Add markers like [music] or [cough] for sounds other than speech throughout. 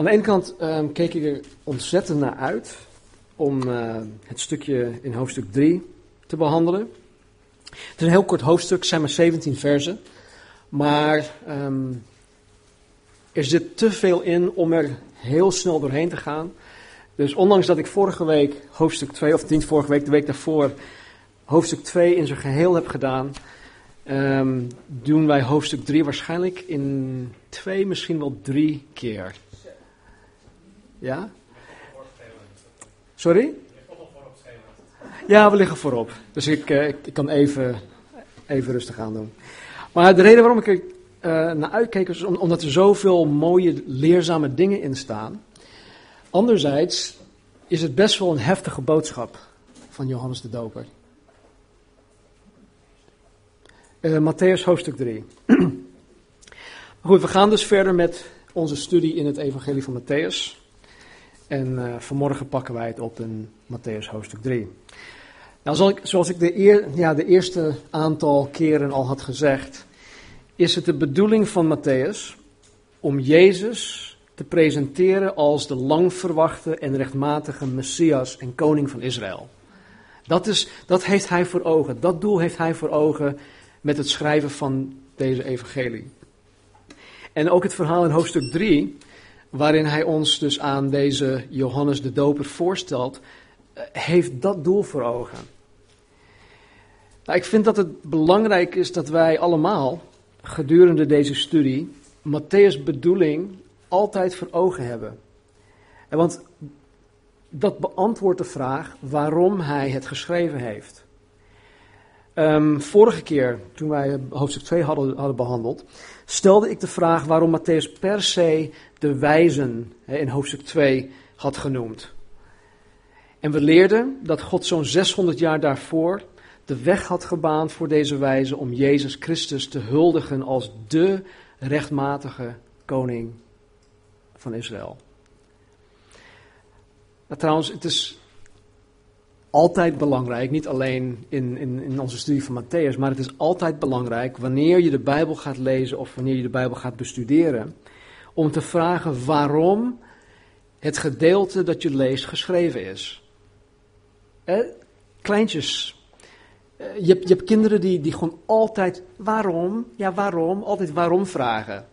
Aan de ene kant ehm, keek ik er ontzettend naar uit om eh, het stukje in hoofdstuk 3 te behandelen. Het is een heel kort hoofdstuk, zijn maar 17 versen. Maar ehm, er zit te veel in om er heel snel doorheen te gaan. Dus ondanks dat ik vorige week hoofdstuk 2, of niet vorige week, de week daarvoor, hoofdstuk 2 in zijn geheel heb gedaan, ehm, doen wij hoofdstuk 3 waarschijnlijk in twee, misschien wel drie keer. Ja? Sorry? Ja, we liggen voorop. Dus ik, uh, ik, kan even, even rustig aan doen. Maar de reden waarom ik er uh, naar uitkeek is omdat er zoveel mooie, leerzame dingen in staan. Anderzijds is het best wel een heftige boodschap van Johannes de Doper. Uh, Matthäus hoofdstuk 3. [clears throat] Goed, we gaan dus verder met onze studie in het Evangelie van Matthäus. En uh, vanmorgen pakken wij het op in Matthäus hoofdstuk 3. Nou, zoals ik, zoals ik de, eer, ja, de eerste aantal keren al had gezegd, is het de bedoeling van Matthäus om Jezus te presenteren als de lang verwachte en rechtmatige Messias en koning van Israël. Dat, is, dat heeft hij voor ogen, dat doel heeft hij voor ogen met het schrijven van deze evangelie. En ook het verhaal in hoofdstuk 3, waarin hij ons dus aan deze Johannes de Doper voorstelt, eh, heeft dat doel voor ogen. Nou, ik vind dat het belangrijk is dat wij allemaal gedurende deze studie Matthäus' bedoeling altijd voor ogen hebben. En want dat beantwoordt de vraag waarom hij het geschreven heeft. Um, vorige keer, toen wij hoofdstuk 2 hadden, hadden behandeld, stelde ik de vraag waarom Matthäus per se de wijzen in hoofdstuk 2 had genoemd. En we leerden dat God zo'n 600 jaar daarvoor de weg had gebaand voor deze wijzen om Jezus Christus te huldigen als de rechtmatige koning van Israël. Maar trouwens, het is altijd belangrijk, niet alleen in, in, in onze studie van Matthäus, maar het is altijd belangrijk wanneer je de Bijbel gaat lezen of wanneer je de Bijbel gaat bestuderen, om te vragen waarom het gedeelte dat je leest geschreven is. Kleintjes. Eh, je, hebt, je hebt kinderen die, die gewoon altijd waarom, ja waarom, altijd waarom vragen.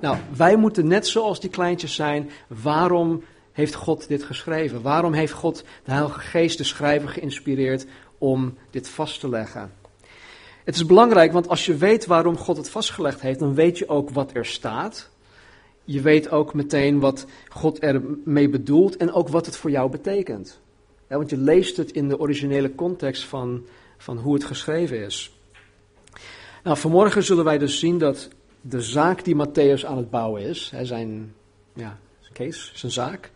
Nou, wij moeten net zoals die kleintjes zijn. Waarom heeft God dit geschreven? Waarom heeft God de Heilige Geest, de schrijver, geïnspireerd om dit vast te leggen? Het is belangrijk, want als je weet waarom God het vastgelegd heeft, dan weet je ook wat er staat. Je weet ook meteen wat God ermee bedoelt en ook wat het voor jou betekent. want je leest het in de originele context van, van hoe het geschreven is. Nou, vanmorgen zullen wij dus zien dat de zaak die Matthäus aan het bouwen is, zijn, ja, case, zijn zaak,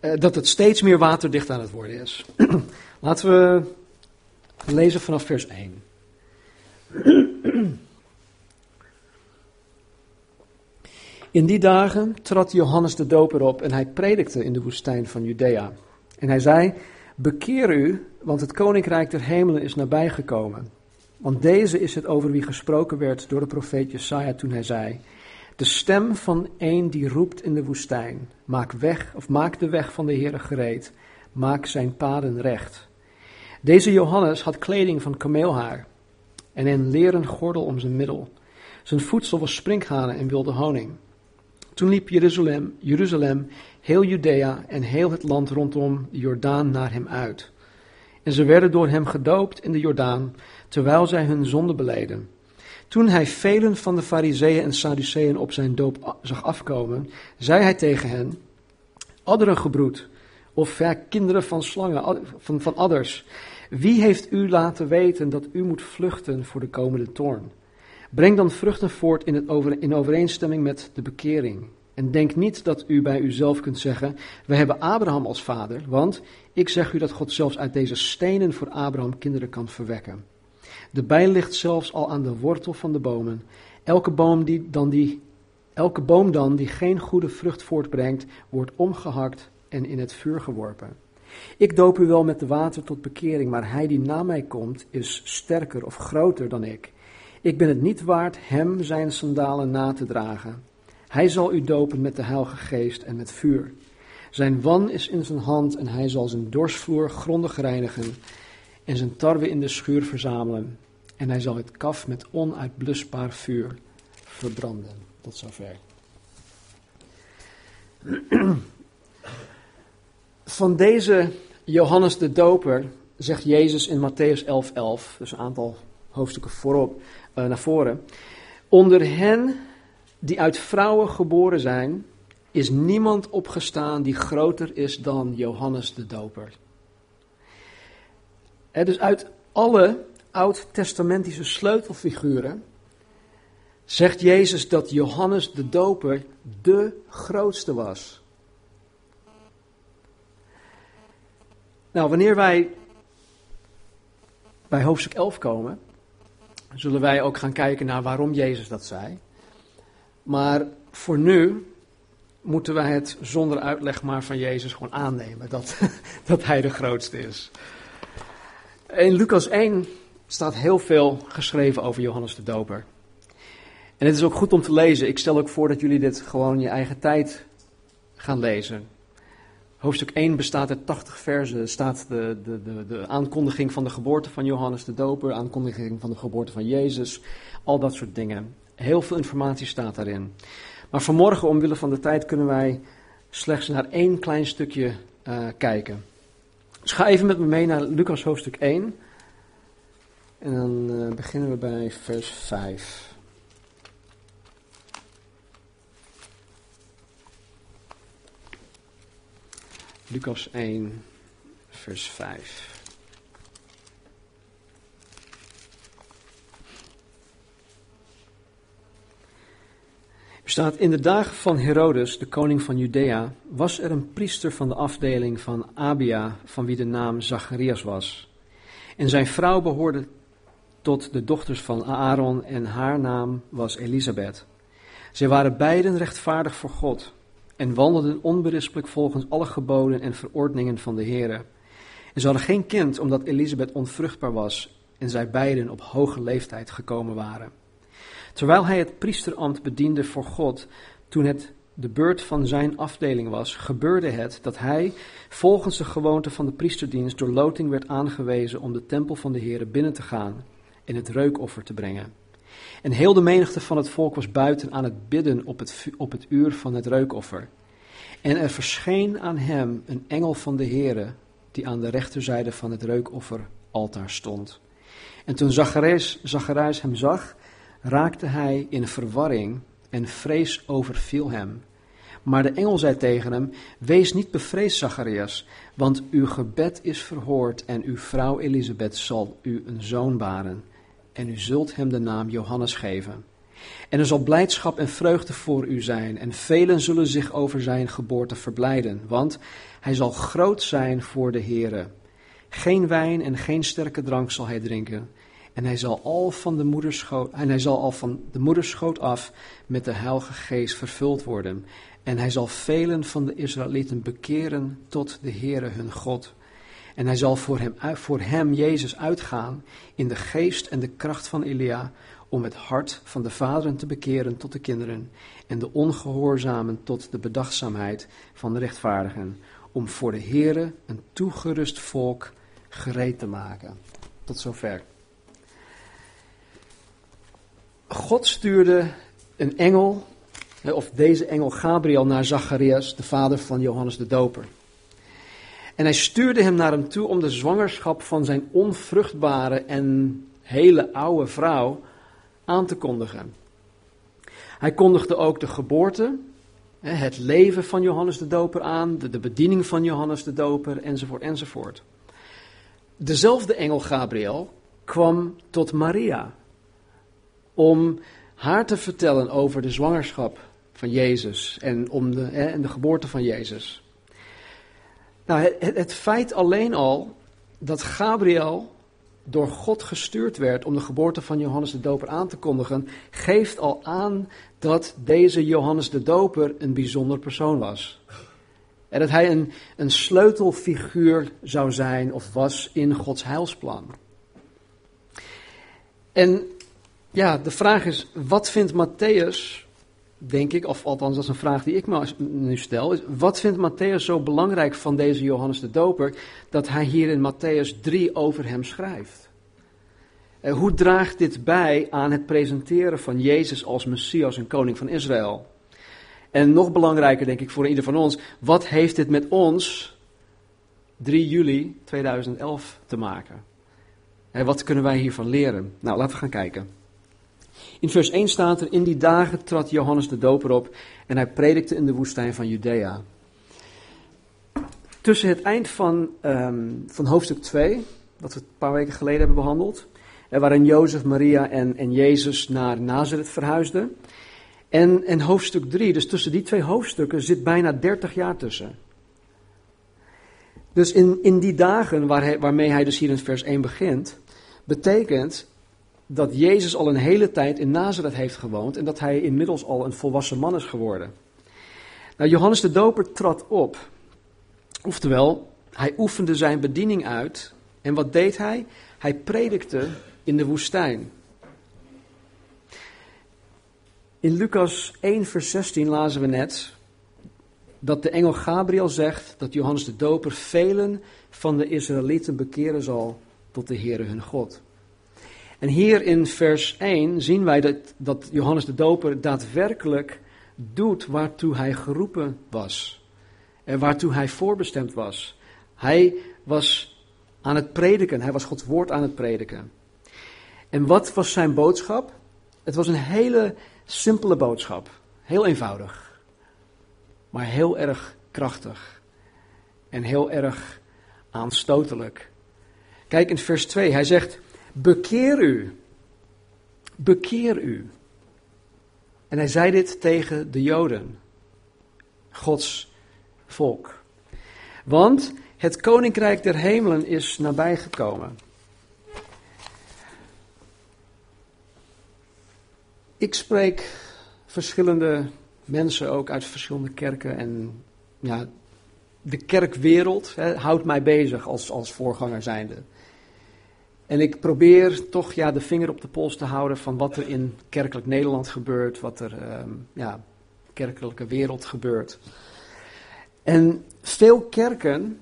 eh, dat het steeds meer waterdicht aan het worden is. [clears throat] Laten we lezen vanaf vers 1. [clears throat] In die dagen trad Johannes de Doper op en hij predikte in de woestijn van Judea. En hij zei: Bekeer u, want het koninkrijk der hemelen is nabijgekomen. Want deze is het over wie gesproken werd door de profeet Jesaja toen hij zei: De stem van een die roept in de woestijn: Maak weg, of maak de weg van de Heere gereed, maak zijn paden recht. Deze Johannes had kleding van kameelhaar en een leren gordel om zijn middel. Zijn voedsel was sprinkhanen en wilde honing. Toen liep Jeruzalem, Jeruzalem, heel Judea en heel het land rondom de Jordaan naar hem uit. En ze werden door hem gedoopt in de Jordaan, terwijl zij hun zonde beleden. Toen hij velen van de fariseeën en sadduceeën op zijn doop zag afkomen, zei hij tegen hen, adderengebroed, of ja, kinderen van slangen, van, van adders, wie heeft u laten weten dat u moet vluchten voor de komende toorn? Breng dan vruchten voort in, het over, in overeenstemming met de bekering. En denk niet dat u bij uzelf kunt zeggen: We hebben Abraham als vader, want ik zeg u dat God zelfs uit deze stenen voor Abraham kinderen kan verwekken. De bij ligt zelfs al aan de wortel van de bomen. Elke boom, die dan die, elke boom dan die geen goede vrucht voortbrengt, wordt omgehakt en in het vuur geworpen. Ik doop u wel met de water tot bekering, maar hij die na mij komt is sterker of groter dan ik. Ik ben het niet waard hem zijn sandalen na te dragen. Hij zal u dopen met de Heilige Geest en met vuur. Zijn wan is in zijn hand en hij zal zijn dorsvloer grondig reinigen en zijn tarwe in de schuur verzamelen. En hij zal het kaf met onuitblusbaar vuur verbranden. Tot zover. [clears throat] Van deze Johannes de Doper zegt Jezus in Matthäus 11:11, 11, dus een aantal hoofdstukken voorop, uh, naar voren. Onder hen die uit vrouwen geboren zijn, is niemand opgestaan die groter is dan Johannes de Doper. Dus uit alle oud-testamentische sleutelfiguren zegt Jezus dat Johannes de Doper de grootste was. Nou, wanneer wij bij hoofdstuk 11 komen, zullen wij ook gaan kijken naar waarom Jezus dat zei. Maar voor nu moeten wij het zonder uitleg maar van Jezus gewoon aannemen dat, [laughs] dat hij de grootste is. In Lucas 1 staat heel veel geschreven over Johannes de Doper. En het is ook goed om te lezen. Ik stel ook voor dat jullie dit gewoon in je eigen tijd gaan lezen. Hoofdstuk 1 bestaat uit 80 versen. Er staat de, de, de, de aankondiging van de geboorte van Johannes de Doper, aankondiging van de geboorte van Jezus, al dat soort dingen. Heel veel informatie staat daarin. Maar vanmorgen, omwille van de tijd, kunnen wij slechts naar één klein stukje uh, kijken. Dus ga even met me mee naar Lucas hoofdstuk 1. En dan uh, beginnen we bij vers 5. Lucas 1, vers 5. Staat, in de dagen van Herodes, de koning van Judea, was er een priester van de afdeling van Abia, van wie de naam Zacharias was. En zijn vrouw behoorde tot de dochters van Aaron en haar naam was Elisabeth. Zij waren beiden rechtvaardig voor God en wandelden onberispelijk volgens alle geboden en verordeningen van de Heere. En ze hadden geen kind omdat Elisabeth onvruchtbaar was en zij beiden op hoge leeftijd gekomen waren. Terwijl hij het priesterambt bediende voor God, toen het de beurt van zijn afdeling was, gebeurde het dat hij, volgens de gewoonte van de priesterdienst, door loting werd aangewezen om de tempel van de Heere binnen te gaan en het reukoffer te brengen. En heel de menigte van het volk was buiten aan het bidden op het, uur van het reukoffer. En er verscheen aan hem een engel van de Heere, die aan de rechterzijde van het reukofferaltaar stond. En toen Zacharias, Zacharias hem zag, raakte hij in verwarring en vrees overviel hem. Maar de engel zei tegen hem: Wees niet bevreesd, Zacharias, want uw gebed is verhoord en uw vrouw Elisabeth zal u een zoon baren en u zult hem de naam Johannes geven. En er zal blijdschap en vreugde voor u zijn, en velen zullen zich over zijn geboorte verblijden, want hij zal groot zijn voor de Heere. Geen wijn en geen sterke drank zal hij drinken, en hij zal al van de moederschoot, en hij zal al van de moederschoot af met de Heilige Geest vervuld worden. En hij zal velen van de Israëlieten bekeren tot de Heere hun God. En hij zal voor hem, voor hem, Jezus, uitgaan in de geest en de kracht van Elia, om het hart van de vaderen te bekeren tot de kinderen en de ongehoorzamen tot de bedachtzaamheid van de rechtvaardigen, om voor de Here een toegerust volk gereed te maken. Tot zover. God stuurde een engel, of deze engel Gabriel, naar Zacharias, de vader van Johannes de Doper. En hij stuurde hem naar hem toe om de zwangerschap van zijn onvruchtbare en hele oude vrouw aan te kondigen. Hij kondigde ook de geboorte, het leven van Johannes de Doper aan, de, bediening van Johannes de Doper, enzovoort, enzovoort. Dezelfde engel Gabriel kwam tot Maria om haar te vertellen over de zwangerschap van Jezus en, om de, en de geboorte van Jezus. Nou, het, het feit alleen al dat Gabriel door God gestuurd werd om de geboorte van Johannes de Doper aan te kondigen, geeft al aan dat deze Johannes de Doper een bijzonder persoon was. En dat hij een, een sleutelfiguur zou zijn of was in Gods heilsplan. En ja, de vraag is, wat vindt Matthäus denk ik, of althans dat is een vraag die ik me nu stel, is wat vindt Matthäus zo belangrijk van deze Johannes de Doper, dat hij hier in Matthäus 3 over hem schrijft? Eh, hoe draagt dit bij aan het presenteren van Jezus als Messias en koning van Israël? En nog belangrijker, denk ik, voor ieder van ons, wat heeft dit met ons 3 juli 2011 te maken? En wat kunnen wij hiervan leren? Nou, laten we gaan kijken. In vers 1 staat er: In die dagen trad Johannes de Doper op en hij predikte in de woestijn van Judea. Tussen het eind van, um, van hoofdstuk 2, dat we een paar weken geleden hebben behandeld, waarin Jozef, Maria en, en Jezus naar Nazareth verhuisden. En, en hoofdstuk 3, dus tussen die twee hoofdstukken zit bijna 30 jaar tussen. Dus in, in die dagen waar hij, waarmee hij dus hier in vers 1 begint, betekent dat Jezus al een hele tijd in Nazareth heeft gewoond en dat hij inmiddels al een volwassen man is geworden. Nou, Johannes de Doper trad op. Oftewel, hij oefende zijn bediening uit. En wat deed hij? Hij predikte in de woestijn. In Lucas 1, vers 16 lazen we net dat de engel Gabriel zegt dat Johannes de Doper velen van de Israëlieten bekeren zal tot de Heere hun God. En hier in vers 1 zien wij dat, dat Johannes de Doper daadwerkelijk doet waartoe hij geroepen was. En waartoe hij voorbestemd was. Hij was aan het prediken, hij was Gods woord aan het prediken. En wat was zijn boodschap? Het was een hele simpele boodschap. Heel eenvoudig. Maar heel erg krachtig. En heel erg aanstotelijk. Kijk in vers 2. Hij zegt: Bekeer u. Bekeer u. En hij zei dit tegen de Joden. Gods volk. Want het koninkrijk der hemelen is nabijgekomen. Ik spreek verschillende mensen ook uit verschillende kerken en ja, de kerkwereld hè, houdt mij bezig als, als voorganger zijnde. En ik probeer toch ja, de vinger op de pols te houden van wat er in kerkelijk Nederland gebeurt, wat er um, ja, kerkelijke wereld gebeurt. En veel kerken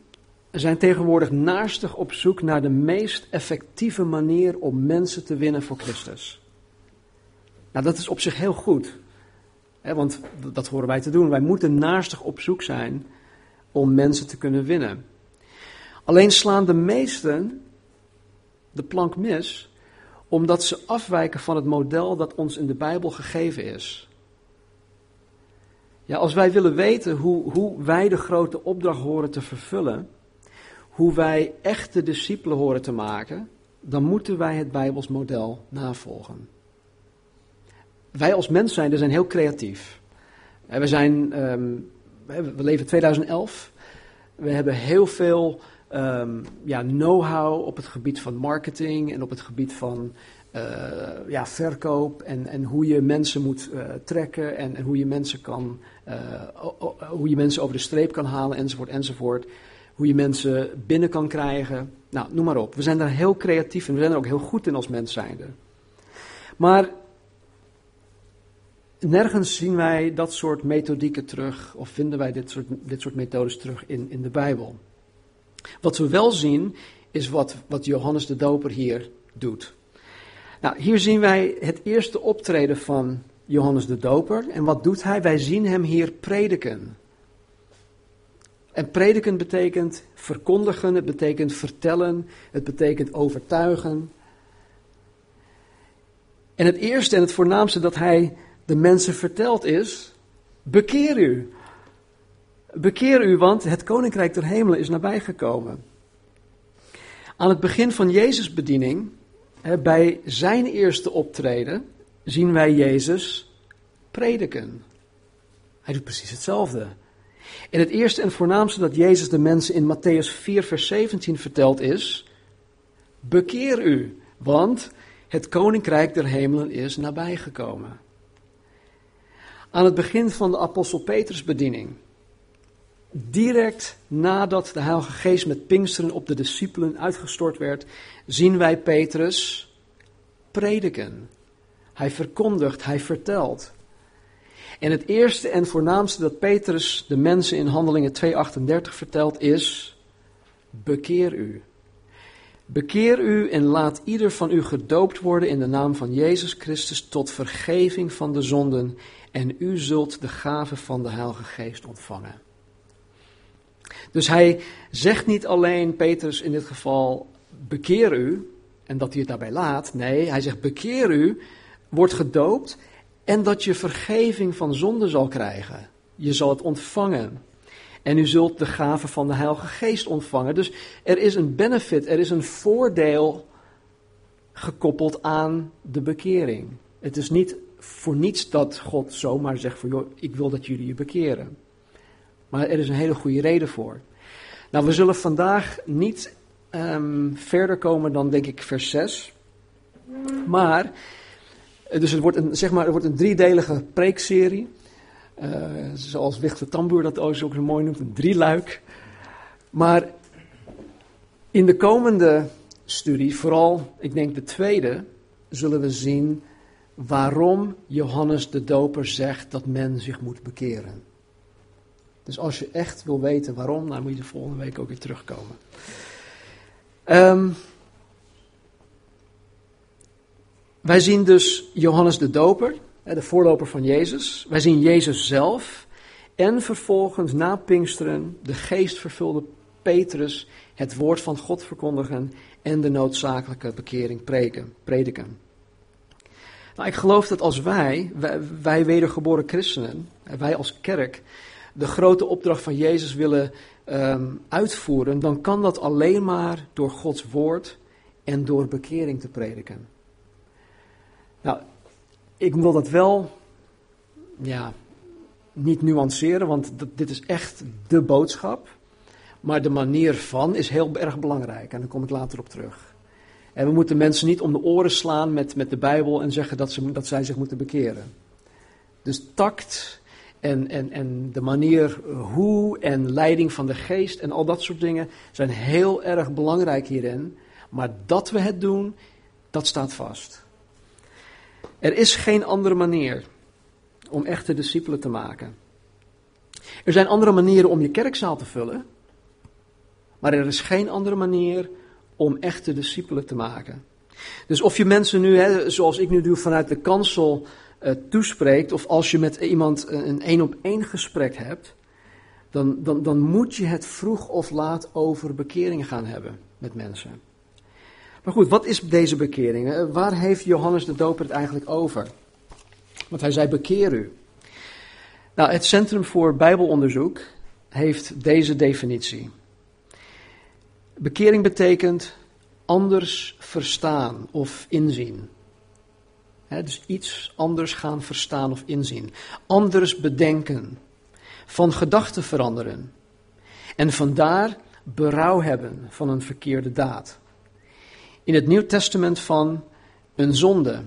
zijn tegenwoordig naastig op zoek naar de meest effectieve manier om mensen te winnen voor Christus. Nou, dat is op zich heel goed. Hè, want dat horen wij te doen. Wij moeten naastig op zoek zijn om mensen te kunnen winnen. Alleen slaan de meesten de plank mis, omdat ze afwijken van het model dat ons in de Bijbel gegeven is. Ja, als wij willen weten hoe, hoe wij de grote opdracht horen te vervullen, hoe wij echte discipelen horen te maken, dan moeten wij het Bijbels model navolgen wij als mens zijn, zijn heel creatief. We zijn, um, we leven 2011. We hebben heel veel um, ja, know-how op het gebied van marketing en op het gebied van uh, ja, verkoop en, en hoe je mensen moet uh, trekken en, hoe je mensen kan, uh, hoe je mensen over de streep kan halen enzovoort enzovoort. Hoe je mensen binnen kan krijgen. Nou, noem maar op. We zijn daar heel creatief en we zijn er ook heel goed in als mens zijnde. Maar nergens zien wij dat soort methodieken terug, of vinden wij dit soort, dit soort methodes terug in, in de Bijbel. Wat we wel zien, is wat, wat Johannes de Doper hier doet. Nou, hier zien wij het eerste optreden van Johannes de Doper. En wat doet hij? Wij zien hem hier prediken. En prediken betekent verkondigen, het betekent vertellen, het betekent overtuigen. En het eerste en het voornaamste dat hij de mensen verteld is: bekeer u. Bekeer u, want het koninkrijk der hemelen is nabijgekomen. Aan het begin van Jezus' bediening, bij zijn eerste optreden, zien wij Jezus prediken. Hij doet precies hetzelfde. En het eerste en voornaamste dat Jezus de mensen in Matthäus 4, vers 17 vertelt is: Bekeer u, want het koninkrijk der hemelen is nabijgekomen. Aan het begin van de apostel Petrus bediening, direct nadat de Heilige Geest met Pinksteren op de discipelen uitgestort werd, zien wij Petrus prediken. Hij verkondigt, hij vertelt. En het eerste en voornaamste dat Petrus de mensen in Handelingen 2:38 vertelt is: bekeer u. Bekeer u en laat ieder van u gedoopt worden in de naam van Jezus Christus tot vergeving van de zonden en u zult de gave van de Heilige Geest ontvangen. Dus hij zegt niet alleen, Petrus in dit geval, bekeer u en dat hij het daarbij laat. Nee, hij zegt bekeer u, wordt gedoopt en dat je vergeving van zonde zal krijgen. Je zal het ontvangen. En u zult de gave van de Heilige Geest ontvangen. Dus er is een benefit, er is een voordeel gekoppeld aan de bekering. Het is niet voor niets dat God zomaar zegt van, joh, ik wil dat jullie je bekeren. Maar er is een hele goede reden voor. Nou, we zullen vandaag niet um, verder komen dan, denk ik, vers 6. Maar, dus het wordt een, zeg maar, het wordt een driedelige preekserie. Uh, zoals Wichter Tamboer dat ook zo mooi noemt, een drieluik. Maar in de komende studie, vooral ik denk de tweede, zullen we zien waarom Johannes de Doper zegt dat men zich moet bekeren. Dus als je echt wil weten waarom, dan moet je de volgende week ook weer terugkomen. Um, wij zien dus Johannes de Doper, de voorloper van Jezus. Wij zien Jezus zelf. En vervolgens na Pinksteren de geestvervulde Petrus het woord van God verkondigen en de noodzakelijke bekering preken, prediken. Nou, ik geloof dat als wij, wij, wij wedergeboren christenen, wij als kerk, de grote opdracht van Jezus willen um, uitvoeren, dan kan dat alleen maar door Gods woord en door bekering te prediken. Nou, ik wil dat wel, ja, niet nuanceren, want dit is echt de boodschap. Maar de manier van is heel erg belangrijk en daar kom ik later op terug. En we moeten mensen niet om de oren slaan met, met de Bijbel en zeggen dat, ze, dat zij zich moeten bekeren. Dus tact en, en, en de manier hoe en leiding van de geest en al dat soort dingen zijn heel erg belangrijk hierin. Maar dat we het doen, dat staat vast. Er is geen andere manier om echte discipelen te maken. Er zijn andere manieren om je kerkzaal te vullen, maar er is geen andere manier om echte discipelen te maken. Dus of je mensen nu, hè, zoals ik nu doe, vanuit de kansel uh, toespreekt, of als je met iemand een één op één gesprek hebt, dan, dan, dan moet je het vroeg of laat over bekering gaan hebben met mensen. Maar goed, wat is deze bekering? Eh, waar heeft Johannes de Doper het eigenlijk over? Want hij zei: bekeer u. Nou, het Centrum voor Bijbelonderzoek heeft deze definitie. Bekering betekent anders verstaan of inzien dus iets anders gaan verstaan of inzien. Anders bedenken. Van gedachten veranderen. En vandaar berouw hebben van een verkeerde daad. In het Nieuw Testament van een zonde.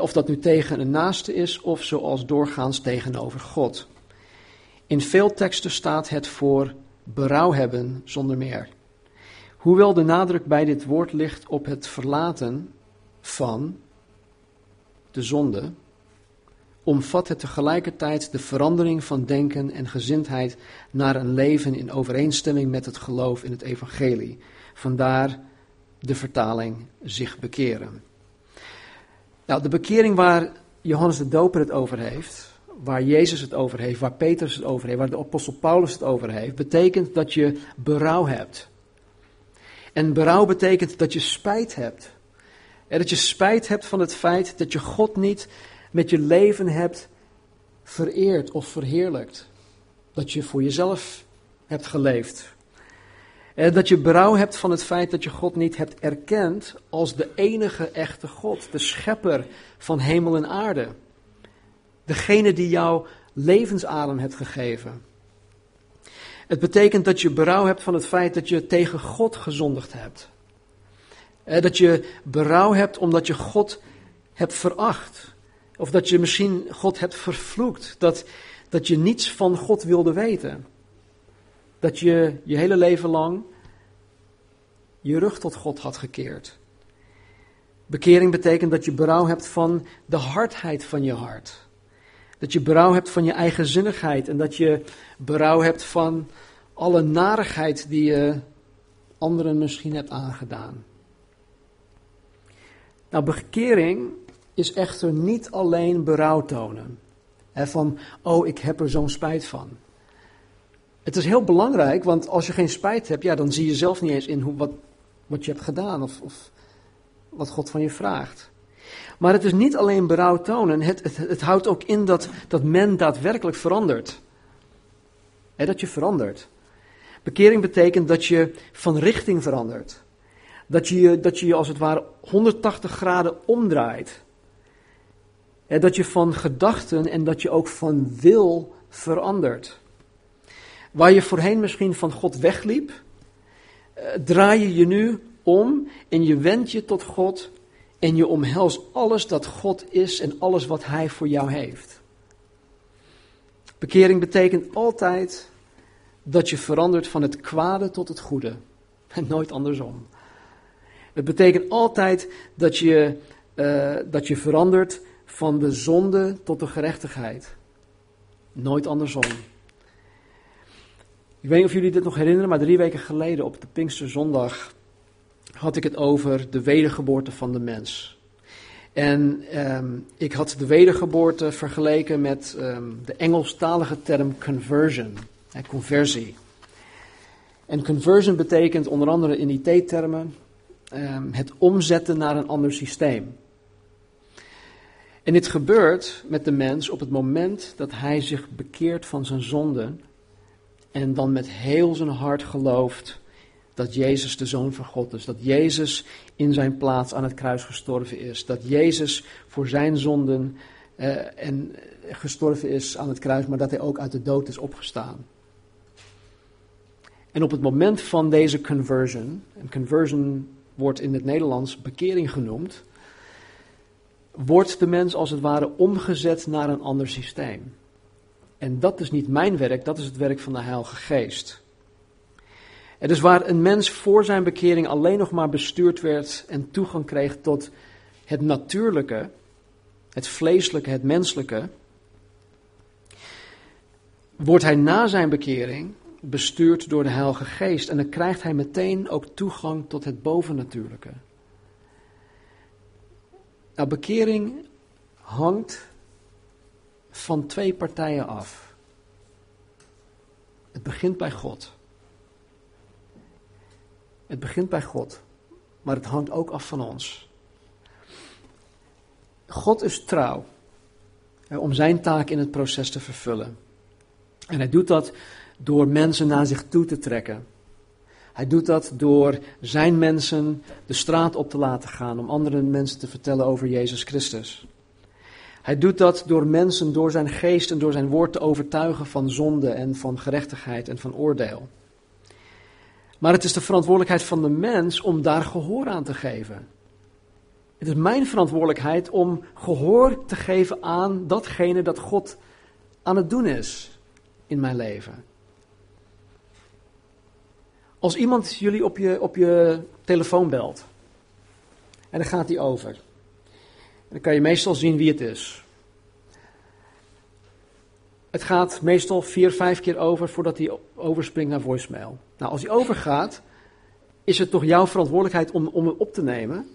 of dat nu tegen een naaste is of zoals doorgaans tegenover God. In veel teksten staat het voor berouw hebben zonder meer. Hoewel de nadruk bij dit woord ligt op het verlaten van de zonde, omvat het tegelijkertijd de verandering van denken en gezindheid naar een leven in overeenstemming met het geloof in het evangelie. Vandaar de vertaling zich bekeren. Nou, de bekering waar Johannes de Doper het over heeft, waar Jezus het over heeft, waar Petrus het over heeft, waar de apostel Paulus het over heeft, betekent dat je berouw hebt. En berouw betekent dat je spijt hebt en dat je spijt hebt van het feit dat je God niet met je leven hebt vereerd of verheerlijkt. Dat je voor jezelf hebt geleefd. En dat je berouw hebt van het feit dat je God niet hebt erkend als de enige echte God, de schepper van hemel en aarde. Degene die jou levensadem heeft gegeven. Het betekent dat je berouw hebt van het feit dat je tegen God gezondigd hebt. Dat je berouw hebt omdat je God hebt veracht. Of dat je misschien God hebt vervloekt. Dat, dat je niets van God wilde weten. Dat je je hele leven lang je rug tot God had gekeerd. Bekering betekent dat je berouw hebt van de hardheid van je hart. Dat je berouw hebt van je eigenzinnigheid en dat je berouw hebt van alle narigheid die je anderen misschien hebt aangedaan. Nou, bekering is echter niet alleen berouw tonen. Hè, van, oh, ik heb er zo'n spijt van. Het is heel belangrijk, want als je geen spijt hebt, ja, dan zie je zelf niet eens in hoe, wat, wat je hebt gedaan of, of wat God van je vraagt. Maar het is niet alleen berouw tonen, het, het, het houdt ook in dat, dat men daadwerkelijk verandert. He, dat je verandert. Bekering betekent dat je van richting verandert. Dat je dat je, als het ware 180 graden omdraait. Dat je van gedachten en dat je ook van wil verandert. Waar je voorheen misschien van God wegliep, eh, draai je je nu om en je wendt je tot God en je omhelst alles dat God is en alles wat Hij voor jou heeft. Bekering betekent altijd dat je verandert van het kwade tot het goede. [laughs] En nooit andersom. Het betekent altijd dat je, uh, dat je verandert van de zonde tot de gerechtigheid. Nooit andersom. Ik weet niet of jullie dit nog herinneren, maar drie weken geleden op de Pinksterzondag had ik het over de wedergeboorte van de mens. En um, ik had de wedergeboorte vergeleken met um, de Engelstalige term conversion, hè, conversie. En conversion betekent onder andere in IT-termen um, het omzetten naar een ander systeem. En dit gebeurt met de mens op het moment dat hij zich bekeert van zijn zonden en dan met heel zijn hart gelooft dat Jezus de Zoon van God is. Dat Jezus in zijn plaats aan het kruis gestorven is. Dat Jezus voor zijn zonden uh, en gestorven is aan het kruis, maar dat hij ook uit de dood is opgestaan. En op het moment van deze conversion, en conversion wordt in het Nederlands bekering genoemd, wordt de mens als het ware omgezet naar een ander systeem. En dat is niet mijn werk, dat is het werk van de Heilige Geest. Het is waar een mens voor zijn bekering alleen nog maar bestuurd werd en toegang kreeg tot het natuurlijke, het vleeselijke, het menselijke, wordt hij na zijn bekering bestuurd door de Heilige Geest en dan krijgt hij meteen ook toegang tot het bovennatuurlijke. Nou, bekering hangt van twee partijen af. Het begint bij God. Het begint bij God, maar het hangt ook af van ons. God is trouw om zijn taak in het proces te vervullen. En hij doet dat door mensen naar zich toe te trekken. Hij doet dat door zijn mensen de straat op te laten gaan om andere mensen te vertellen over Jezus Christus. Hij doet dat door mensen door zijn geest en door zijn woord te overtuigen van zonde en van gerechtigheid en van oordeel. Maar het is de verantwoordelijkheid van de mens om daar gehoor aan te geven. Het is mijn verantwoordelijkheid om gehoor te geven aan datgene dat God aan het doen is in mijn leven. Als iemand jullie op je, op je telefoon belt en dan gaat hij over, dan kan je meestal zien wie het is. Het gaat meestal vier, vijf keer over voordat hij overspringt naar voicemail. Nou, als hij overgaat, is het toch jouw verantwoordelijkheid om, om hem op te nemen.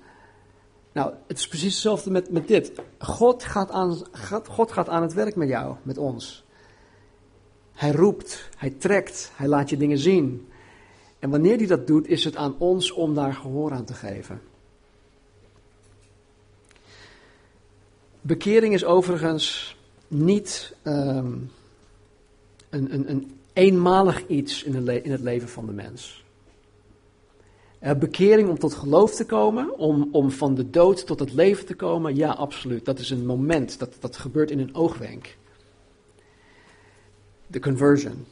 Nou, het is precies hetzelfde met, met dit. God gaat, aan, God gaat aan het werk met jou, met ons. Hij roept, hij trekt, hij laat je dingen zien. En wanneer hij dat doet, is het aan ons om daar gehoor aan te geven. Bekering is overigens niet um, een, een, een, eenmalig iets in, in, het leven van de mens. Uh, bekering om tot geloof te komen, om, om van de dood tot het leven te komen, ja, absoluut. Dat is een moment, dat, dat gebeurt in een oogwenk. De conversion.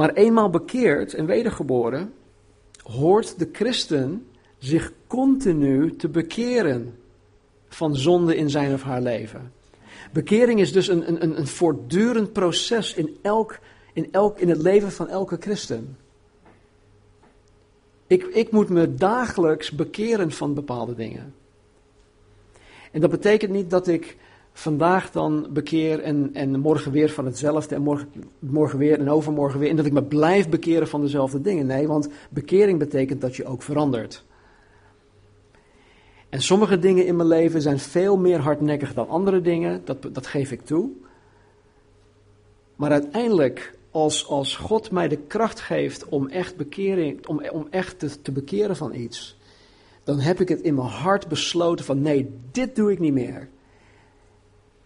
Maar eenmaal bekeerd en wedergeboren, hoort de christen zich continu te bekeren van zonde in zijn of haar leven. Bekering is dus een, een, een voortdurend proces in, elk, in, elk, in het leven van elke christen. Ik, ik moet me dagelijks bekeren van bepaalde dingen. En dat betekent niet dat ik vandaag dan bekeer en, en morgen weer van hetzelfde en morgen, morgen weer en overmorgen weer. En dat ik me blijf bekeren van dezelfde dingen. Nee, want bekering betekent dat je ook verandert. En sommige dingen in mijn leven zijn veel meer hardnekkig dan andere dingen, dat, dat geef ik toe. Maar uiteindelijk, als, als God mij de kracht geeft om echt, bekering, om, om echt te, te bekeren van iets, dan heb ik het in mijn hart besloten van nee, dit doe ik niet meer.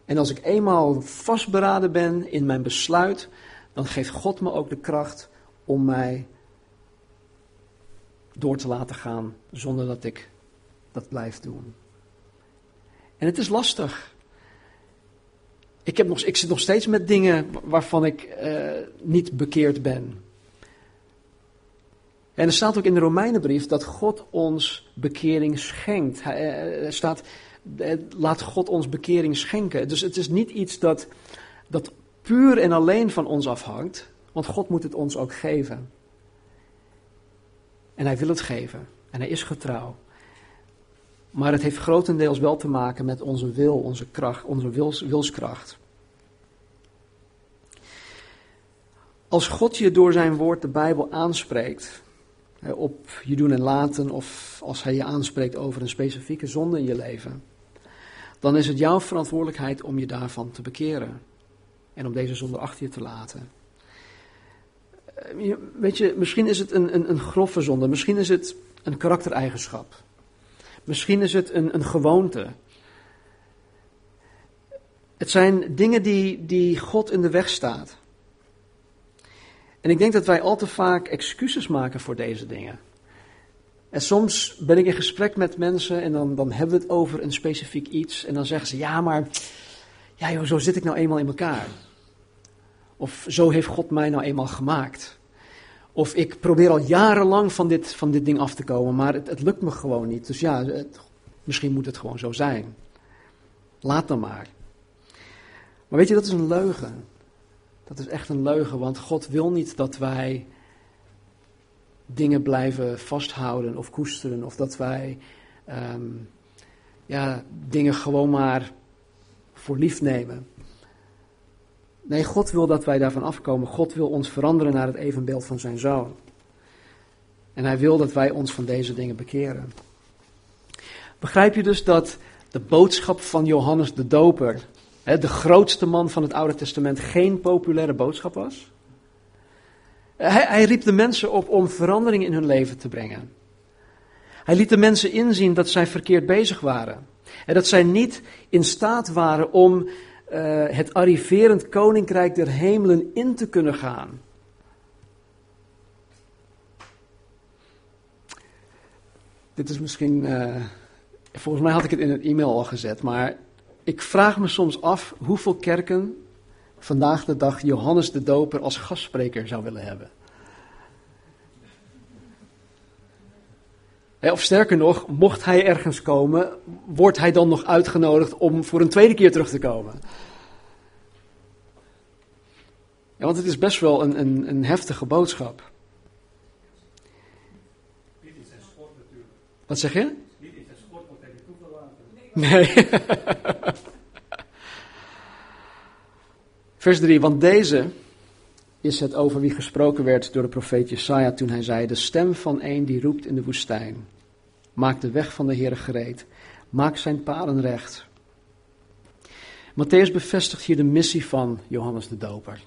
En als ik eenmaal vastberaden ben in mijn besluit, dan geeft God me ook de kracht om mij door te laten gaan zonder dat ik dat blijf doen. En het is lastig. Ik, heb nog, ik zit nog steeds met dingen waarvan ik uh, niet bekeerd ben. En er staat ook in de Romeinenbrief dat God ons bekering schenkt. Eh, er staat, eh, laat God ons bekering schenken. Dus het is niet iets dat, dat puur en alleen van ons afhangt, want God moet het ons ook geven. En hij wil het geven. En hij is getrouw. Maar het heeft grotendeels wel te maken met onze wil, onze kracht, onze wils, wilskracht. Als God je door zijn woord de Bijbel aanspreekt, op je doen en laten, of als hij je aanspreekt over een specifieke zonde in je leven, dan is het jouw verantwoordelijkheid om je daarvan te bekeren. En om deze zonde achter je te laten. Eh, weet je, misschien is het een, een, een grove zonde, misschien is het een karaktereigenschap. Misschien is het een, een gewoonte. Het zijn dingen die, die God in de weg staat. En ik denk dat wij al te vaak excuses maken voor deze dingen. En soms ben ik in gesprek met mensen en dan, dan hebben we het over een specifiek iets. En dan zeggen ze, ja maar, ja joh, zo zit ik nou eenmaal in elkaar. Of zo heeft God mij nou eenmaal gemaakt. Of ik probeer al jarenlang van dit, van dit ding af te komen, maar het, het lukt me gewoon niet. Dus ja, misschien moet het gewoon zo zijn. Laat dan maar. Maar weet je, dat is een leugen. Dat is echt een leugen, want God wil niet dat wij dingen blijven vasthouden of koesteren. Of dat wij ehm, ja, dingen gewoon maar voor lief nemen. Nee, God wil dat wij daarvan afkomen. God wil ons veranderen naar het evenbeeld van zijn zoon. En hij wil dat wij ons van deze dingen bekeren. Begrijp je dus dat de boodschap van Johannes de Doper, de grootste man van het Oude Testament, geen populaire boodschap was? Hij, riep de mensen op om verandering in hun leven te brengen. Hij liet de mensen inzien dat zij verkeerd bezig waren. En dat zij niet in staat waren om uh, het arriverend koninkrijk der hemelen in te kunnen gaan. Dit is misschien, uh, volgens mij had ik het in het e-mail al gezet, maar ik vraag me soms af hoeveel kerken vandaag de dag Johannes de Doper als gastspreker zou willen hebben. Of sterker nog, mocht hij ergens komen, wordt hij dan nog uitgenodigd om voor een tweede keer terug te komen. Ja, want het is best wel een, een, een heftige boodschap. Niet in zijn sport natuurlijk. Wat zeg je? Niet in zijn hij. Nee. [laughs] Vers 3, want deze is het over wie gesproken werd door de profeet Jesaja toen hij zei, de stem van een die roept in de woestijn. Maak de weg van de Heer gereed. Maak zijn paden recht. Matthäus bevestigt hier de missie van Johannes de Doper.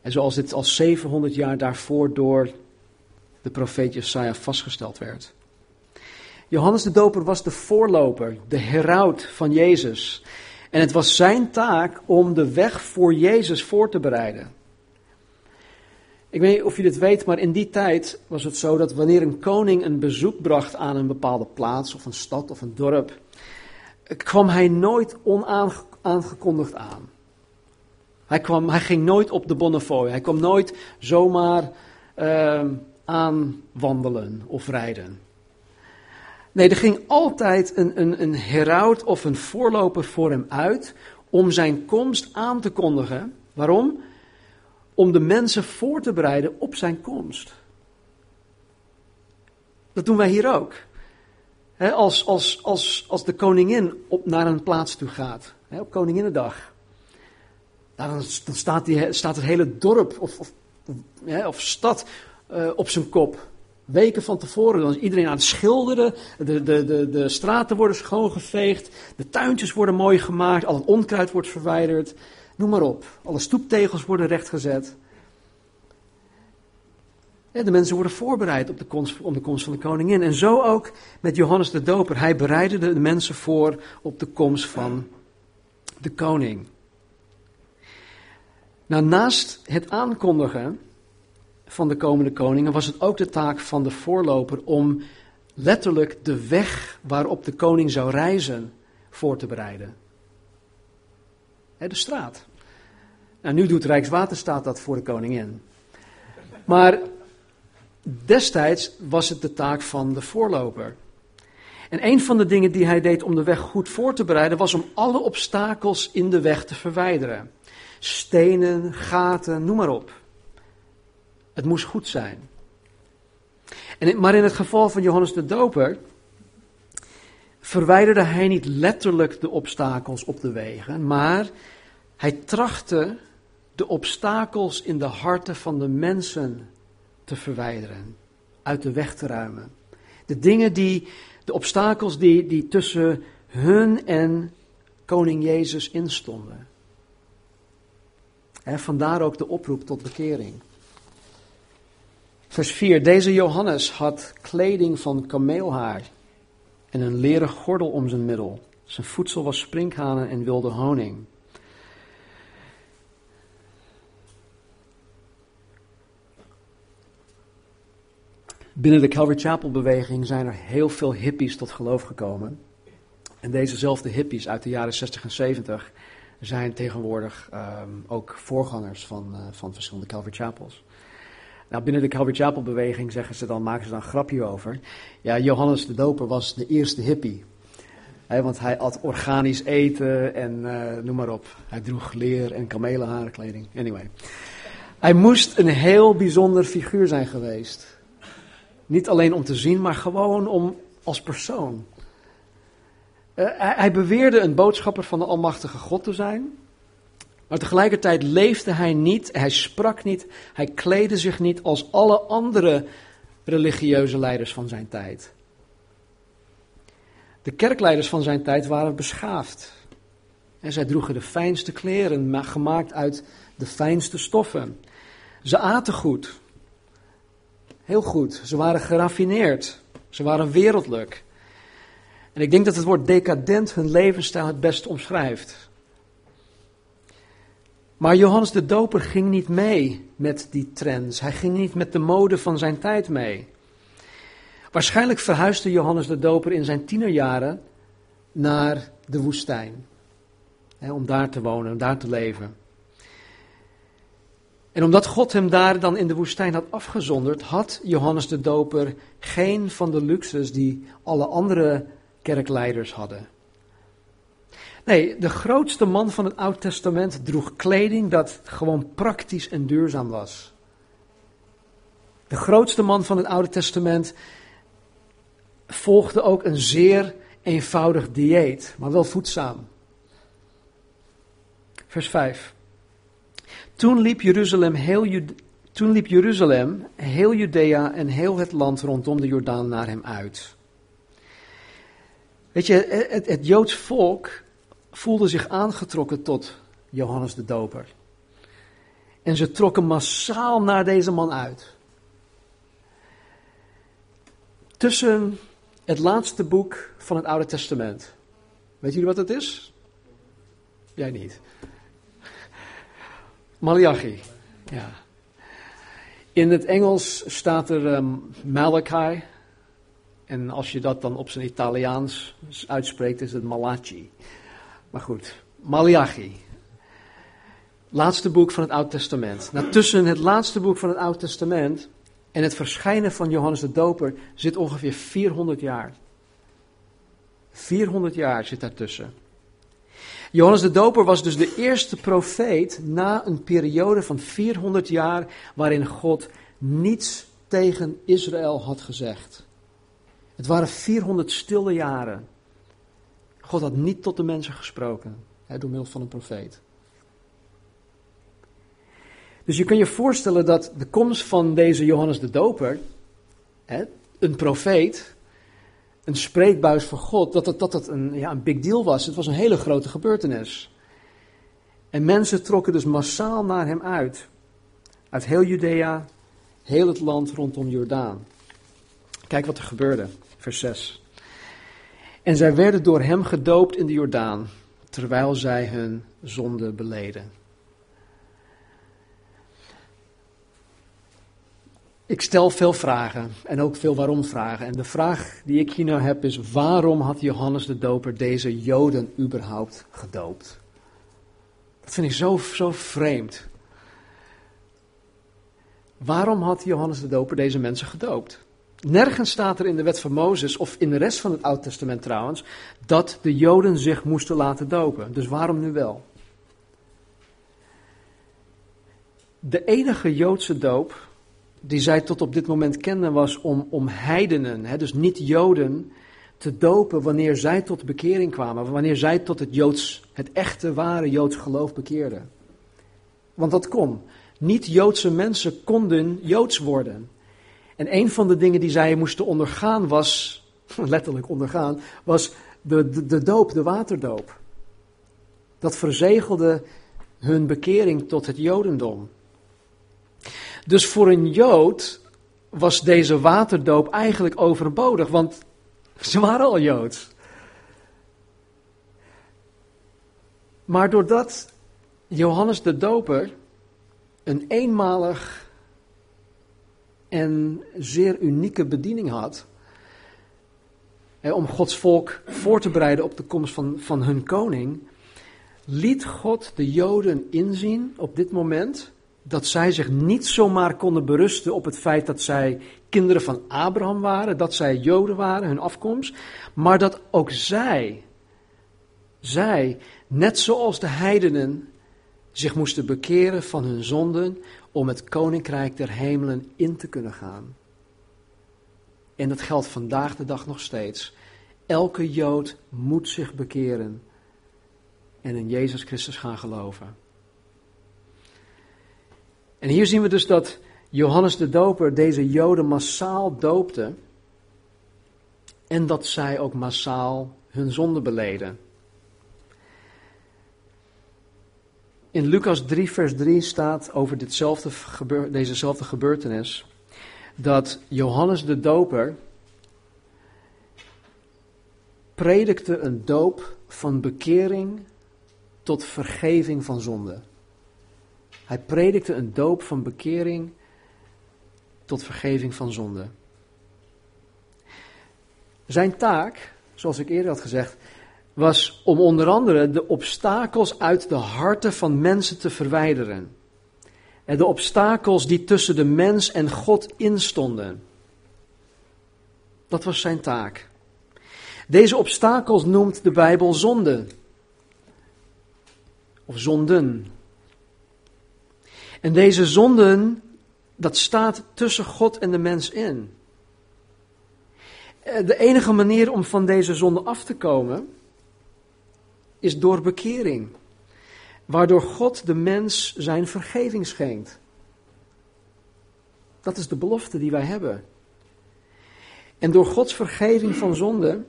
En zoals dit al 700 jaar daarvoor door de profeet Jesaja vastgesteld werd. Johannes de Doper was de voorloper, de heraut van Jezus. En het was zijn taak om de weg voor Jezus voor te bereiden. Ik weet niet of je dit weet, maar in die tijd was het zo dat wanneer een koning een bezoek bracht aan een bepaalde plaats of een stad of een dorp, kwam hij nooit onaangekondigd aan. Hij, kwam, hij ging nooit op de Bonnefoy. Hij kwam nooit zomaar uh, aanwandelen of rijden. Nee, er ging altijd een, een, een heraut of een voorloper voor hem uit om zijn komst aan te kondigen. Waarom? Om de mensen voor te bereiden op zijn komst. Dat doen wij hier ook. Als, als, als, als de koningin op, naar een plaats toe gaat, op Koninginnedag, dan, dan staat, die, staat het hele dorp of, of, of stad uh, op zijn kop. Weken van tevoren, dan is iedereen aan het schilderen, de, de, de, de straten worden schoongeveegd, de tuintjes worden mooi gemaakt, al het onkruid wordt verwijderd, noem maar op. Alle stoeptegels worden rechtgezet. De mensen worden voorbereid op de komst, om de komst van de koningin. En zo ook met Johannes de Doper. Hij bereidde de mensen voor op de komst van de koning. Nou, naast het aankondigen van de komende koningen was het ook de taak van de voorloper om letterlijk de weg waarop de koning zou reizen voor te bereiden. de straat. Nou, nu doet Rijkswaterstaat dat voor de koningin. Maar destijds was het de taak van de voorloper. En een van de dingen die hij deed om de weg goed voor te bereiden was om alle obstakels in de weg te verwijderen. Stenen, gaten, noem maar op. Het moest goed zijn. En, maar in het geval van Johannes de Doper verwijderde hij niet letterlijk de obstakels op de wegen, maar hij trachtte de obstakels in de harten van de mensen te verwijderen, uit de weg te ruimen. De dingen die, de obstakels die, die tussen hun en koning Jezus instonden. En vandaar ook de oproep tot bekering. Vers 4. Deze Johannes had kleding van kameelhaar en een leren gordel om zijn middel. Zijn voedsel was sprinkhanen en wilde honing. Binnen de Calvary Chapel beweging zijn er heel veel hippies tot geloof gekomen. En dezezelfde hippies uit de jaren 60 en 70 zijn tegenwoordig um, ook voorgangers van, uh, van verschillende Calvary Chapels. Nou, binnen de Calvary Chapel beweging zeggen ze dan, maken ze dan een grapje over. Ja, Johannes de Doper was de eerste hippie. want hij at organisch eten en uh, noem maar op. Hij droeg leer en kamelenharenkleding. Anyway. Hij moest een heel bijzonder figuur zijn geweest. Niet alleen om te zien, maar gewoon om als persoon. Hij, hij beweerde een boodschapper van de Almachtige God te zijn. Maar tegelijkertijd leefde hij niet, hij sprak niet, hij kleedde zich niet als alle andere religieuze leiders van zijn tijd. De kerkleiders van zijn tijd waren beschaafd. En zij droegen de fijnste kleren, gemaakt uit de fijnste stoffen. Ze aten goed. Heel goed. Ze waren geraffineerd. Ze waren wereldlijk. En ik denk dat het woord decadent hun levensstijl het best omschrijft. Maar Johannes de Doper ging niet mee met die trends. Hij ging niet met de mode van zijn tijd mee. Waarschijnlijk verhuisde Johannes de Doper in zijn tienerjaren naar de woestijn. Om daar te wonen, om daar te leven. En omdat God hem daar dan in de woestijn had afgezonderd, had Johannes de Doper geen van de luxes die alle andere kerkleiders hadden. Nee, de grootste man van het Oude Testament droeg kleding dat gewoon praktisch en duurzaam was. De grootste man van het Oude Testament volgde ook een zeer eenvoudig dieet, maar wel voedzaam. Vers 5. Toen liep Jeruzalem heel, toen liep Jeruzalem, heel Judea en heel het land rondom de Jordaan naar hem uit. Weet je, het, het Joods volk voelde zich aangetrokken tot Johannes de Doper. En ze trokken massaal naar deze man uit. Tussen het laatste boek van het Oude Testament. Weet jullie wat het is? Jij niet. Malachi. Ja. In het Engels staat er um, Malachi. En als je dat dan op zijn Italiaans uitspreekt, is het Malachi. Maar goed, Malachi. Laatste boek van het Oude Testament. Nou, tussen het laatste boek van het Oude Testament en het verschijnen van Johannes de Doper zit ongeveer 400 jaar. 400 jaar zit daartussen. Johannes de Doper was dus de eerste profeet na een periode van 400 jaar waarin God niets tegen Israël had gezegd. Het waren 400 stille jaren. God had niet tot de mensen gesproken hè, door middel van een profeet. Dus je kan je voorstellen dat de komst van deze Johannes de Doper, hè, een profeet, een spreekbuis van God, dat het, dat het een, ja, een big deal was. Het was een hele grote gebeurtenis. En mensen trokken dus massaal naar hem uit. Uit heel Judea, heel het land rondom Jordaan. Kijk wat er gebeurde, vers 6. En zij werden door hem gedoopt in de Jordaan, terwijl zij hun zonde beleden. Ik stel veel vragen en ook veel waarom vragen. En de vraag die ik hier nou heb is: waarom had Johannes de Doper deze Joden überhaupt gedoopt? Dat vind ik zo, zo vreemd. Waarom had Johannes de Doper deze mensen gedoopt? Nergens staat er in de wet van Mozes, of in de rest van het Oude Testament trouwens, dat de Joden zich moesten laten dopen. Dus waarom nu wel? De enige Joodse doop die zij tot op dit moment kenden was om, om heidenen, hè, dus niet Joden, te dopen wanneer zij tot bekering kwamen, wanneer zij tot het Joods, het echte ware Joods geloof bekeerden. Want dat kon. Niet-Joodse mensen konden Joods worden. En een van de dingen die zij moesten ondergaan was, [laughs] letterlijk ondergaan, was de, de, de doop, de waterdoop. Dat verzegelde hun bekering tot het Jodendom. Dus voor een Jood was deze waterdoop eigenlijk overbodig, want ze waren al Joods. Maar doordat Johannes de Doper een eenmalig en zeer unieke bediening had, om Gods volk voor te bereiden op de komst van, van hun koning, liet God de Joden inzien op dit moment dat zij zich niet zomaar konden berusten op het feit dat zij kinderen van Abraham waren, dat zij Joden waren, hun afkomst, maar dat ook zij, zij, net zoals de heidenen, zich moesten bekeren van hun zonden om het koninkrijk der hemelen in te kunnen gaan. En dat geldt vandaag de dag nog steeds. Elke Jood moet zich bekeren en in Jezus Christus gaan geloven. En hier zien we dus dat Johannes de Doper deze Joden massaal doopte en dat zij ook massaal hun zonde beleden. In Lucas 3, vers 3 staat over ditzelfde dezezelfde gebeurtenis dat Johannes de Doper predikte een doop van bekering tot vergeving van zonde. Hij predikte een doop van bekering tot vergeving van zonde. Zijn taak, zoals ik eerder had gezegd, was om onder andere de obstakels uit de harten van mensen te verwijderen. En de obstakels die tussen de mens en God instonden. Dat was zijn taak. Deze obstakels noemt de Bijbel zonde. Of zonden. En deze zonden, dat staat tussen God en de mens in. Eh, de enige manier om van deze zonde af te komen, is door bekering. Waardoor God de mens zijn vergeving schenkt. Dat is de belofte die wij hebben. En door Gods vergeving van zonde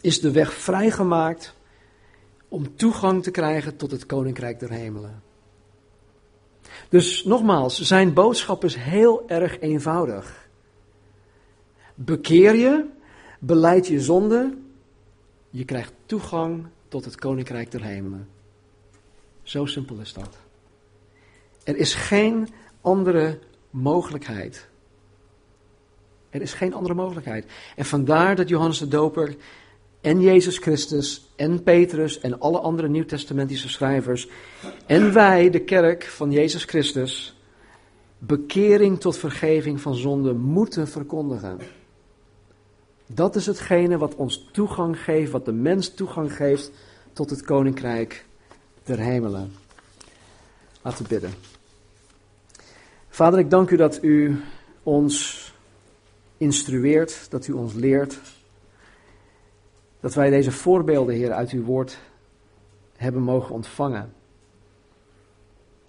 is de weg vrijgemaakt om toegang te krijgen tot het koninkrijk der hemelen. Dus nogmaals, zijn boodschap is heel erg eenvoudig. Bekeer je, beleid je zonde, je krijgt toegang tot het koninkrijk der hemelen. Zo simpel is dat. Er is geen andere mogelijkheid. Er is geen andere mogelijkheid. En vandaar dat Johannes de Doper en Jezus Christus en Petrus en alle andere nieuwtestamentische schrijvers en wij, de kerk van Jezus Christus, bekering tot vergeving van zonde moeten verkondigen. Dat is hetgene wat ons toegang geeft, wat de mens toegang geeft tot het koninkrijk der hemelen. Laten we bidden. Vader, ik dank u dat u ons instrueert, dat u ons leert. Dat wij deze voorbeelden, Heer, uit uw woord hebben mogen ontvangen.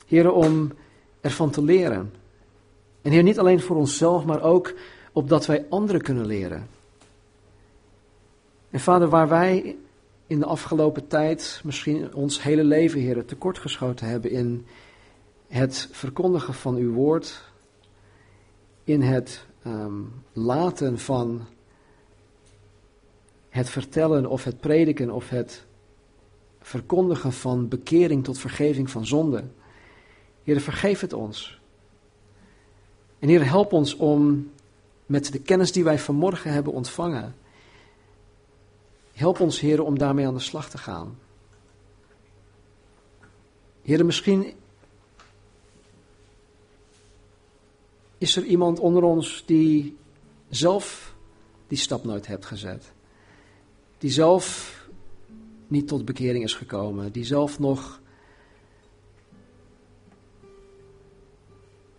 Heer, om ervan te leren. En Heer, niet alleen voor onszelf, maar ook opdat wij anderen kunnen leren. En Vader, waar wij in de afgelopen tijd, misschien ons hele leven, Heer, tekortgeschoten hebben in het verkondigen van uw woord, in het um, laten van het vertellen of het prediken of het verkondigen van bekering tot vergeving van zonde. Heer, vergeef het ons. En Heer, help ons om met de kennis die wij vanmorgen hebben ontvangen, help ons, Heer, om daarmee aan de slag te gaan. Heer, misschien is er iemand onder ons die zelf die stap nooit heeft gezet. Die zelf niet tot bekering is gekomen. Die zelf nog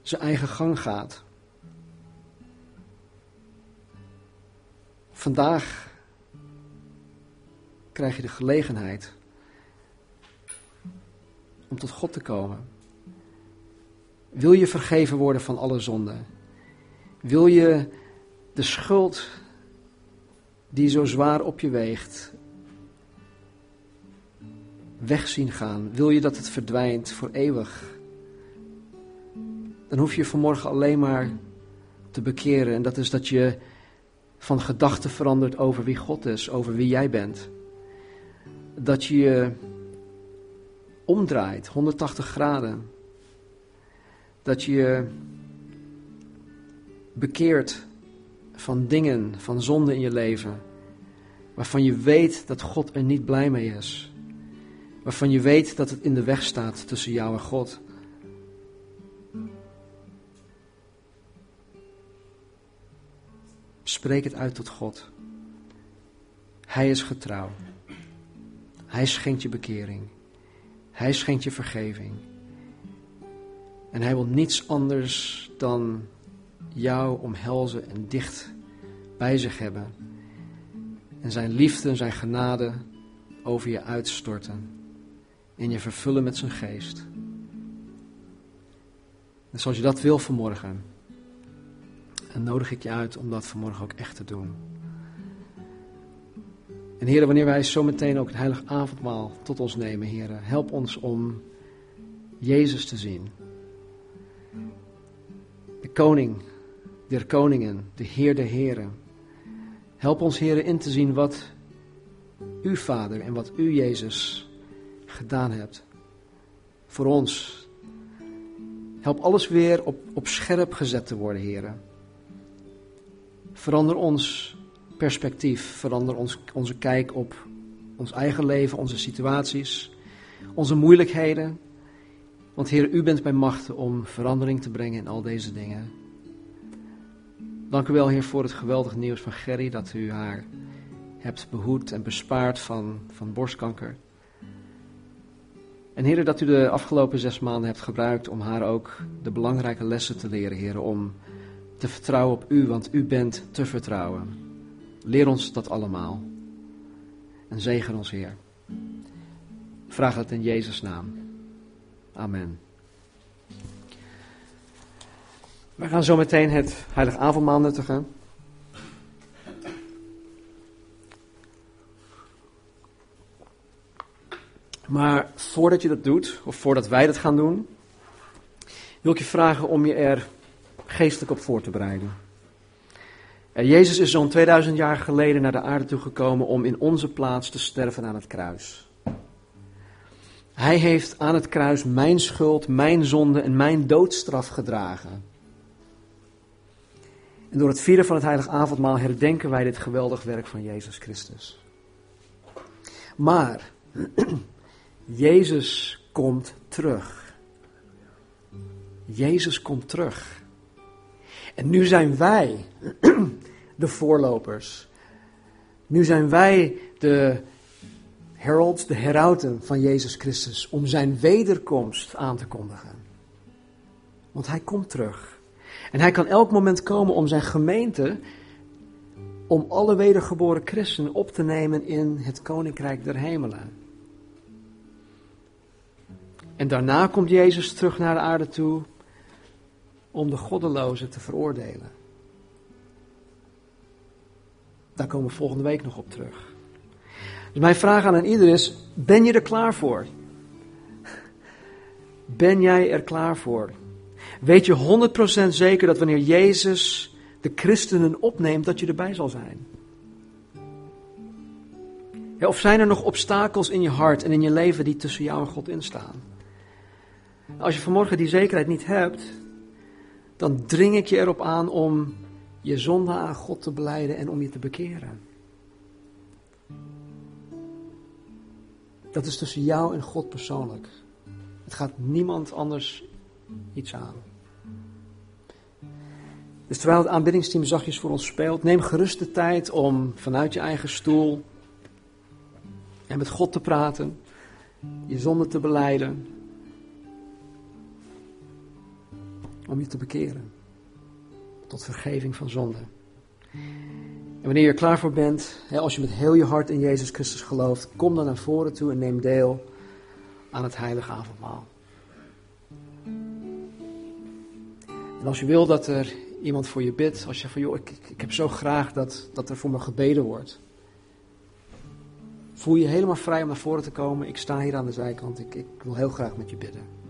zijn eigen gang gaat. Vandaag krijg je de gelegenheid om tot God te komen. Wil je vergeven worden van alle zonden? Wil je de schuld die zo zwaar op je weegt weg zien gaan? Wil je dat het verdwijnt voor eeuwig? Dan hoef je vanmorgen alleen maar te bekeren. En dat is dat je van gedachten verandert over wie God is, over wie jij bent. Dat je je omdraait, 180 graden. Dat je je bekeert van dingen, van zonden in je leven. Waarvan je weet dat God er niet blij mee is waarvan je weet dat het in de weg staat tussen jou en God. Spreek het uit tot God. Hij is getrouw. Hij schenkt je bekering. Hij schenkt je vergeving. En hij wil niets anders dan jou omhelzen en dicht bij zich hebben. En zijn liefde en zijn genade over je uitstorten en je vervullen met zijn geest. Dus als je dat wil vanmorgen, dan nodig ik je uit om dat vanmorgen ook echt te doen. En heren, wanneer wij zo meteen ook het heilige avondmaal tot ons nemen, heren, help ons om Jezus te zien. De koning der koningen, de Heer der heren. Help ons, heren, in te zien wat uw Vader en wat u, Jezus, gedaan hebt. Voor ons. Help alles weer op, op scherp gezet te worden, heren. Verander ons perspectief. Verander ons, onze kijk op ons eigen leven, onze situaties, onze moeilijkheden. Want Heer, u bent bij machten om verandering te brengen in al deze dingen. Dank u wel, Heer, voor het geweldige nieuws van Gerry, dat u haar hebt behoed en bespaard van, van borstkanker. En heren, dat u de afgelopen zes maanden hebt gebruikt om haar ook de belangrijke lessen te leren, heren, om te vertrouwen op u, want u bent te vertrouwen. Leer ons dat allemaal. En zegen ons, Heer. vraag het in Jezus' naam. Amen. We gaan zo meteen het heilige avondmaal nuttigen. Maar voordat je dat doet, of voordat wij dat gaan doen, wil ik je vragen om je er geestelijk op voor te bereiden. Jezus is zo'n 2000 jaar geleden naar de aarde toegekomen om in onze plaats te sterven aan het kruis. Hij heeft aan het kruis mijn schuld, mijn zonde en mijn doodstraf gedragen. En door het vieren van het heilige avondmaal herdenken wij dit geweldig werk van Jezus Christus. Maar [clears throat] Jezus komt terug. Jezus komt terug. En nu zijn wij [clears throat] de voorlopers. Nu zijn wij de heralds, de herauten van Jezus Christus om zijn wederkomst aan te kondigen. Want hij komt terug. En hij kan elk moment komen om zijn gemeente om alle wedergeboren christenen op te nemen in het koninkrijk der hemelen. En daarna komt Jezus terug naar de aarde toe om de goddelozen te veroordelen. Daar komen we volgende week nog op terug. Dus mijn vraag aan ieder is: ben je er klaar voor? Ben jij er klaar voor? Weet je 100% zeker dat wanneer Jezus de christenen opneemt, dat je erbij zal zijn? of zijn er nog obstakels in je hart en in je leven die tussen jou en God instaan? Als je vanmorgen die zekerheid niet hebt, dan dring ik je erop aan om je zonde aan God te beleiden en om je te bekeren. Dat is tussen jou en God persoonlijk. Het gaat niemand anders iets aan. Dus terwijl het aanbiddingsteam zachtjes voor ons speelt, neem gerust de tijd om vanuit je eigen stoel en met God te praten, je zonde te beleiden, om je te bekeren tot vergeving van zonde. En wanneer je er klaar voor bent, als je met heel je hart in Jezus Christus gelooft, kom dan naar voren toe en neem deel aan het heilige avondmaal. En als je wil dat er iemand voor je bidt, als je van joh, ik, ik heb zo graag dat, dat er voor me gebeden wordt. Voel je helemaal vrij om naar voren te komen. Ik sta hier aan de zijkant. Ik, ik wil heel graag met je bidden.